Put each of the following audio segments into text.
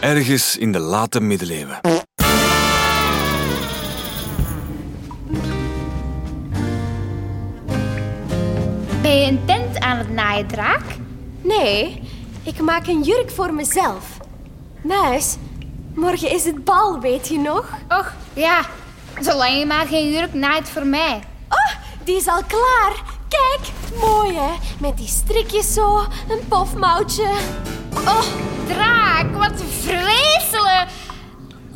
ergens in de late middeleeuwen. Ben je een tent aan het naaien, draak? Nee, ik maak een jurk voor mezelf. Muis, morgen is het bal, weet je nog? Och, ja. Zolang je maar geen jurk naait voor mij. Oh, die is al klaar. Kijk, mooi hè? Met die strikjes zo, een pofmouwtje. Oh, draak, wat vreselijk.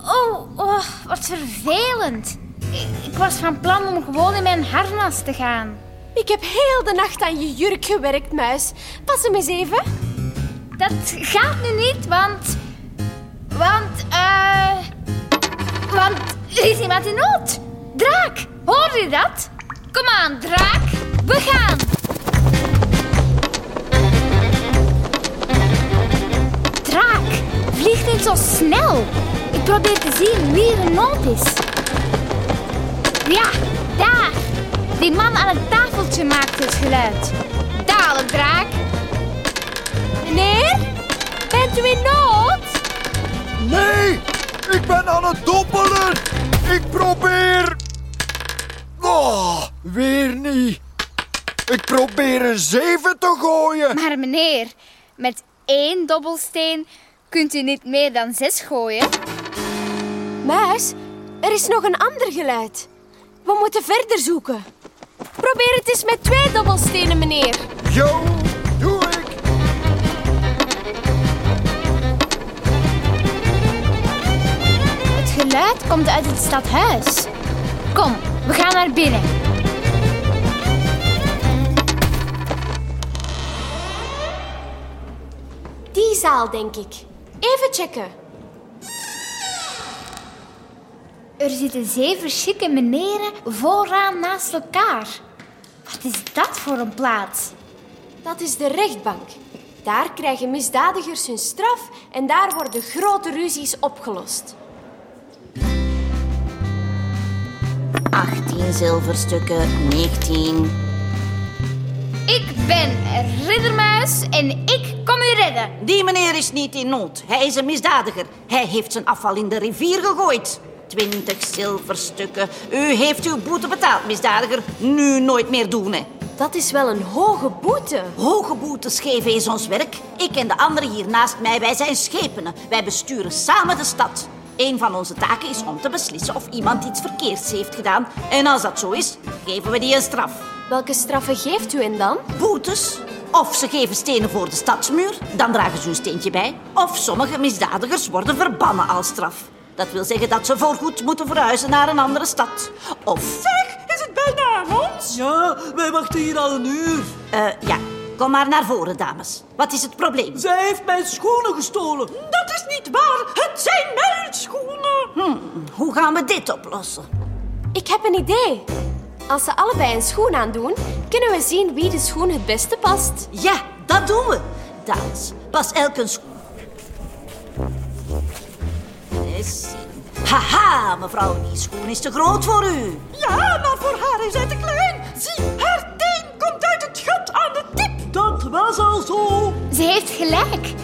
Oh, oh, wat vervelend. Ik, ik was van plan om gewoon in mijn harnas te gaan. Ik heb heel de nacht aan je jurk gewerkt, muis. Pas hem eens even. Dat gaat nu niet, want... Want, eh... want er is iemand in nood. Draak, hoor je dat? Kom aan, draak. We gaan. Snel. Ik probeer te zien wie er in nood is. Ja, daar. Die man aan het tafeltje maakt het geluid. Dadelijk, draak. Meneer, bent u in nood? Nee, ik ben aan het doppelen. Ik probeer... Oh, weer niet. Ik probeer een zeven te gooien. Maar meneer, met één dobbelsteen kunt u niet meer dan zes gooien. Muis, er is nog een ander geluid. We moeten verder zoeken. Probeer het eens met twee dobbelstenen, meneer. Yo, doe ik. Het geluid komt uit het stadhuis. Kom, we gaan naar binnen. Die zaal, denk ik. Even checken. Er zitten zeven chique meneren vooraan naast elkaar. Wat is dat voor een plaats? Dat is de rechtbank. Daar krijgen misdadigers hun straf en daar worden grote ruzies opgelost. 18 zilverstukken, 19. Ik ben Riddermuis en ik kom u redden. Die meneer is niet in nood. Hij is een misdadiger. Hij heeft zijn afval in de rivier gegooid. 20 zilverstukken. U heeft uw boete betaald, misdadiger. Nu nooit meer doen, hè. Dat is wel een hoge boete. Hoge boetes geven is ons werk. Ik en de anderen hier naast mij, wij zijn schepenen. Wij besturen samen de stad. Een van onze taken is om te beslissen of iemand iets verkeerds heeft gedaan. En als dat zo is, geven we die een straf. Welke straffen geeft u hen dan? Boetes. Of ze geven stenen voor de stadsmuur, dan dragen ze een steentje bij. Of sommige misdadigers worden verbannen als straf. Dat wil zeggen dat ze voorgoed moeten verhuizen naar een andere stad. Of... Zeg, is het bijna avond? Ja, wij wachten hier al een uur. eh, ja, kom maar naar voren, dames. Wat is het probleem? Zij heeft mijn schoenen gestolen. Dat is niet waar. Het zijn mijn schoenen. Hoe gaan we dit oplossen? Ik heb een idee. Als ze allebei een schoen aandoen, kunnen we zien wie de schoen het beste past. Ja, dat doen we. Dames, pas elk een schoen. Eens zien. Haha, mevrouw, die schoen is te groot voor u. Ja, maar voor haar is hij te klein. Zie, haar teen komt uit het gat aan de tip. Dat was al zo. Ze heeft gelijk.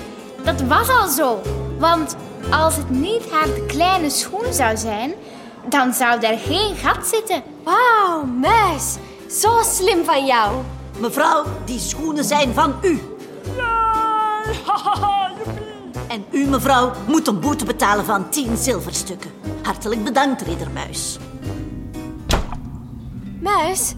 Dat was al zo. Want als het niet haar te kleine schoen zou zijn, dan zou daar geen gat zitten. Wauw, muis. Zo slim van jou. Mevrouw, die schoenen zijn van u. En u, mevrouw, moet een boete betalen van 10 zilverstukken. Hartelijk bedankt, riddermuis. Muis,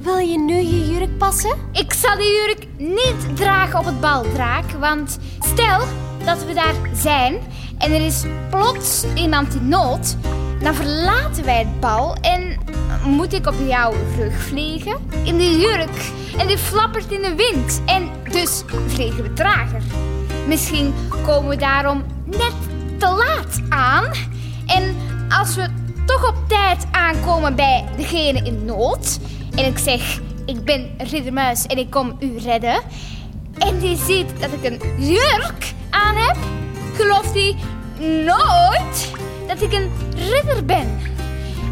wil je nu je jurk passen? Ik zal die jurk niet dragen op het bal, draak. Want stel dat we daar zijn en er is plots iemand in nood, dan verlaten wij het bal en moet ik op jouw rug vliegen in de jurk. En die flappert in de wind en dus vliegen we trager. Misschien komen we daarom net te laat aan. En als we toch op tijd aankomen bij degene in nood en ik zeg ik ben Riddermuis en ik kom u redden en die ziet dat ik een jurk aan heb, gelooft hij nooit dat ik een ridder ben.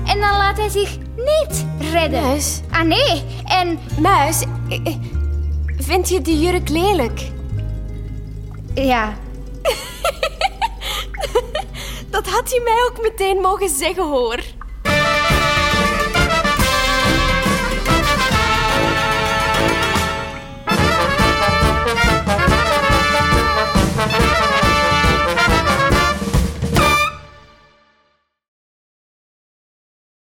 En dan laat hij zich niet redden. Muis, Ah nee, en muis, eh, eh, vind je de jurk lelijk? ja, Dat had hij mij ook meteen mogen zeggen, hoor.